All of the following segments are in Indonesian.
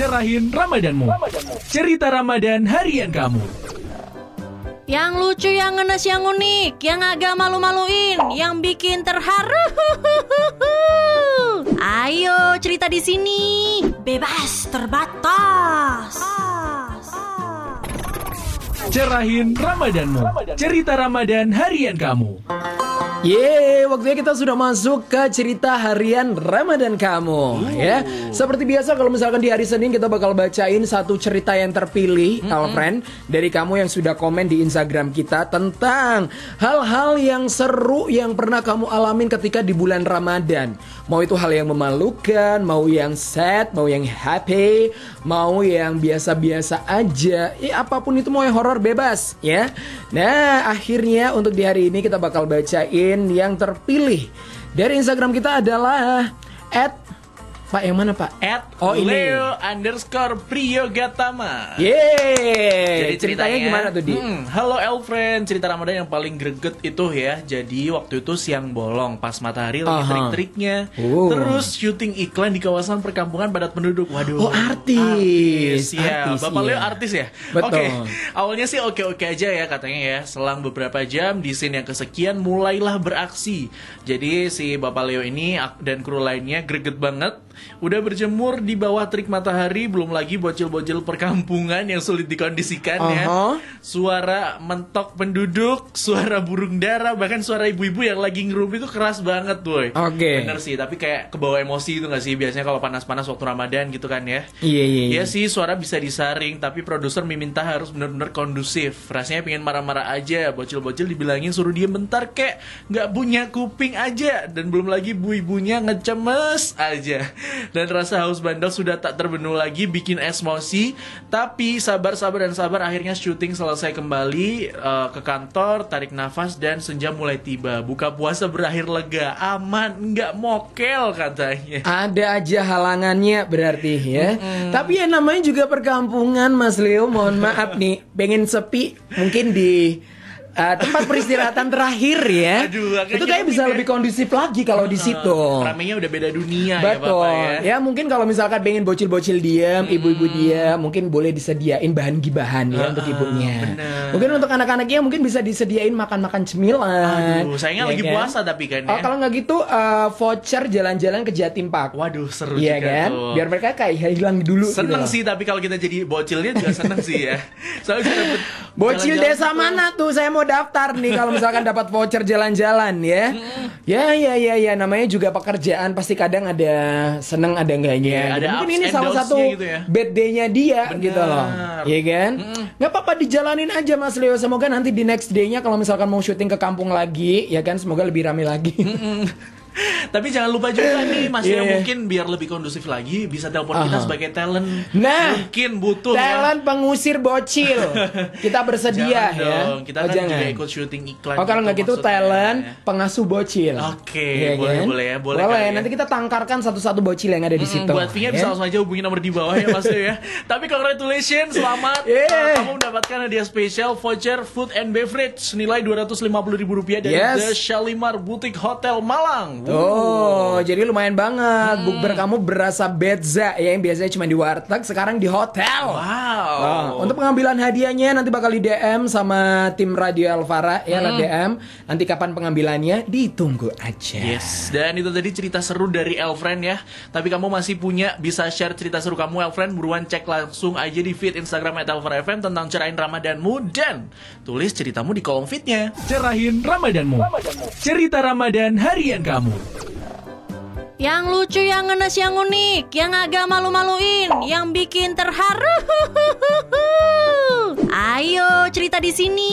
Cerahin Ramadanmu. Cerita Ramadan harian kamu. Yang lucu, yang ngenes, yang unik, yang agak malu-maluin, yang bikin terharu. Ayo cerita di sini. Bebas terbatas. Cerahin Ramadanmu. Cerita Ramadan harian kamu. Yeay, waktunya kita sudah masuk ke cerita harian Ramadan kamu ya. Seperti biasa kalau misalkan di hari Senin kita bakal bacain satu cerita yang terpilih, Alfred, dari kamu yang sudah komen di Instagram kita tentang hal-hal yang seru yang pernah kamu alamin ketika di bulan Ramadan. Mau itu hal yang memalukan, mau yang sad, mau yang happy, mau yang biasa-biasa aja. Ya apa pun itu mau yang horor bebas ya. Nah, akhirnya untuk di hari ini kita bakal bacain yang terpilih. Dari Instagram kita adalah at Pak yang mana Pak? At Oh, ini. Leo underscore Priyogatama. Yeay, ceritanya gimana tuh di? Hmm, halo Elfriend, cerita Ramadan yang paling greget itu ya. Jadi waktu itu siang bolong pas matahari lagi Aha. terik-teriknya. Oh. Terus syuting iklan di kawasan perkampungan padat penduduk. Waduh. Oh, artis. Ya, Artis, Bapak iya. Leo artis ya? Betul. Oke. Awalnya sih oke-oke aja ya katanya ya. Selang beberapa jam di scene yang kesekian mulailah beraksi. Jadi si Bapak Leo ini dan kru lainnya greget banget. Udah berjemur di bawah terik matahari, belum lagi bocil-bocil perkampungan yang sulit dikondisikan ya. Aha. Suara mentok penduduk, suara burung dara, bahkan suara ibu-ibu yang lagi ngerup itu keras banget, boy. Oke. Bener sih, tapi kayak kebawa emosi itu gak sih biasanya kalau panas-panas waktu Ramadan gitu kan ya. Iya iya. iya. Iya sih suara bisa disaring Tapi produser meminta harus benar-benar kondusif Rasanya pengen marah-marah aja Bocil-bocil dibilangin suruh diem bentar kek nggak punya kuping aja Dan belum lagi bu-ibunya ngecemes aja Dan rasa haus bandel sudah tak terbendung lagi Bikin emosi Tapi sabar-sabar dan sabar Akhirnya syuting selesai kembali eh, Ke kantor, tarik nafas Dan senja mulai tiba Buka puasa berakhir lega Aman, nggak mokel katanya Ada aja halangannya berarti ya. Tapi ya namanya juga perkampungan Mas Leo. Mohon maaf nih, pengen sepi mungkin di uh, tempat peristirahatan terakhir ya. Aduh, itu kayak bisa lebih kondusif lagi kalau di situ. Ramenya udah beda dunia ya Betul. Bapak ya. Ya mungkin kalau misalkan pengen bocil-bocil diam, ibu-ibu diam, mungkin boleh disediain bahan gibahan ya untuk ibunya. bener. Mungkin untuk anak-anaknya mungkin bisa disediain makan-makan cemilan. Aduh, sayangnya ya lagi kan? puasa tapi kan ya. Oh, kalau nggak gitu uh, voucher jalan-jalan ke Jatim Park. Waduh, seru Iya juga kan? tuh. Biar mereka kayak hilang dulu Seneng gitu. sih tapi kalau kita jadi bocilnya juga seneng sih ya. Soalnya Bocil jalan-jalan desa gitu. mana tuh? Saya mau daftar nih kalau misalkan dapat voucher jalan-jalan ya. Ya ya ya ya namanya juga pekerjaan pasti kadang ada seneng ada enggaknya. Iya, ada Mungkin ini salah satu gitu ya. bad day-nya dia Benar. gitu loh. Iya kan? Nggak apa-apa dijalanin aja Mas Leo. Semoga nanti di next day-nya kalau misalkan mau syuting ke kampung lagi ya kan semoga lebih rame lagi. Tapi jangan lupa juga nih Mas Iya. Leo mungkin biar lebih kondusif lagi bisa telepon kita Aha. sebagai talent. Nah, mungkin butuh ya. Talent pengusir bocil. Kita bersedia Jangan ya. dong. Kita Oh, kan jangan. juga ikut syuting iklan. Oh kalau nggak gitu talent pengasuh bocil. Oke, Iya boleh, kan? boleh ya, boleh Boleh. kali ya. Nanti kita tangkarkan satu-satu bocil yang ada di Mm, situ. buat Vina ya. bisa langsung aja hubungi nomor di bawah ya Mas ya. Tapi congratulations, selamat. Yeah. Uh, kamu mendapatkan hadiah spesial voucher food and beverage senilai Rp250.000 dari Yes. The Shalimar Boutique Hotel Malang. Oh, jadi lumayan banget. Hmm. Bukber kamu berasa bedza ya yang biasanya cuma di warteg, sekarang di hotel. Wow. Oh, untuk pengambilan hadiahnya nanti bakal di DM sama tim Radio Alvara ya lah DM. Nanti kapan pengambilannya ditunggu aja. Yes, dan itu tadi cerita seru dari Elfriend ya. Tapi kamu masih punya bisa share cerita seru kamu Elfriend buruan cek langsung aja di feed Instagram @elfriendfm tentang cerain Ramadanmu dan tulis ceritamu di kolom feednya. Cerahin Ramadanmu. Cerita Ramadan harian kamu. Yang lucu, yang ngenes, yang unik, yang agak malu-maluin, yang bikin terharu. Ayo cerita di sini.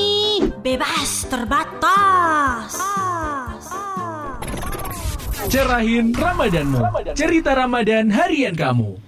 Bebas terbatas. Cerahin Ramadanmu. Cerita Ramadan harian kamu.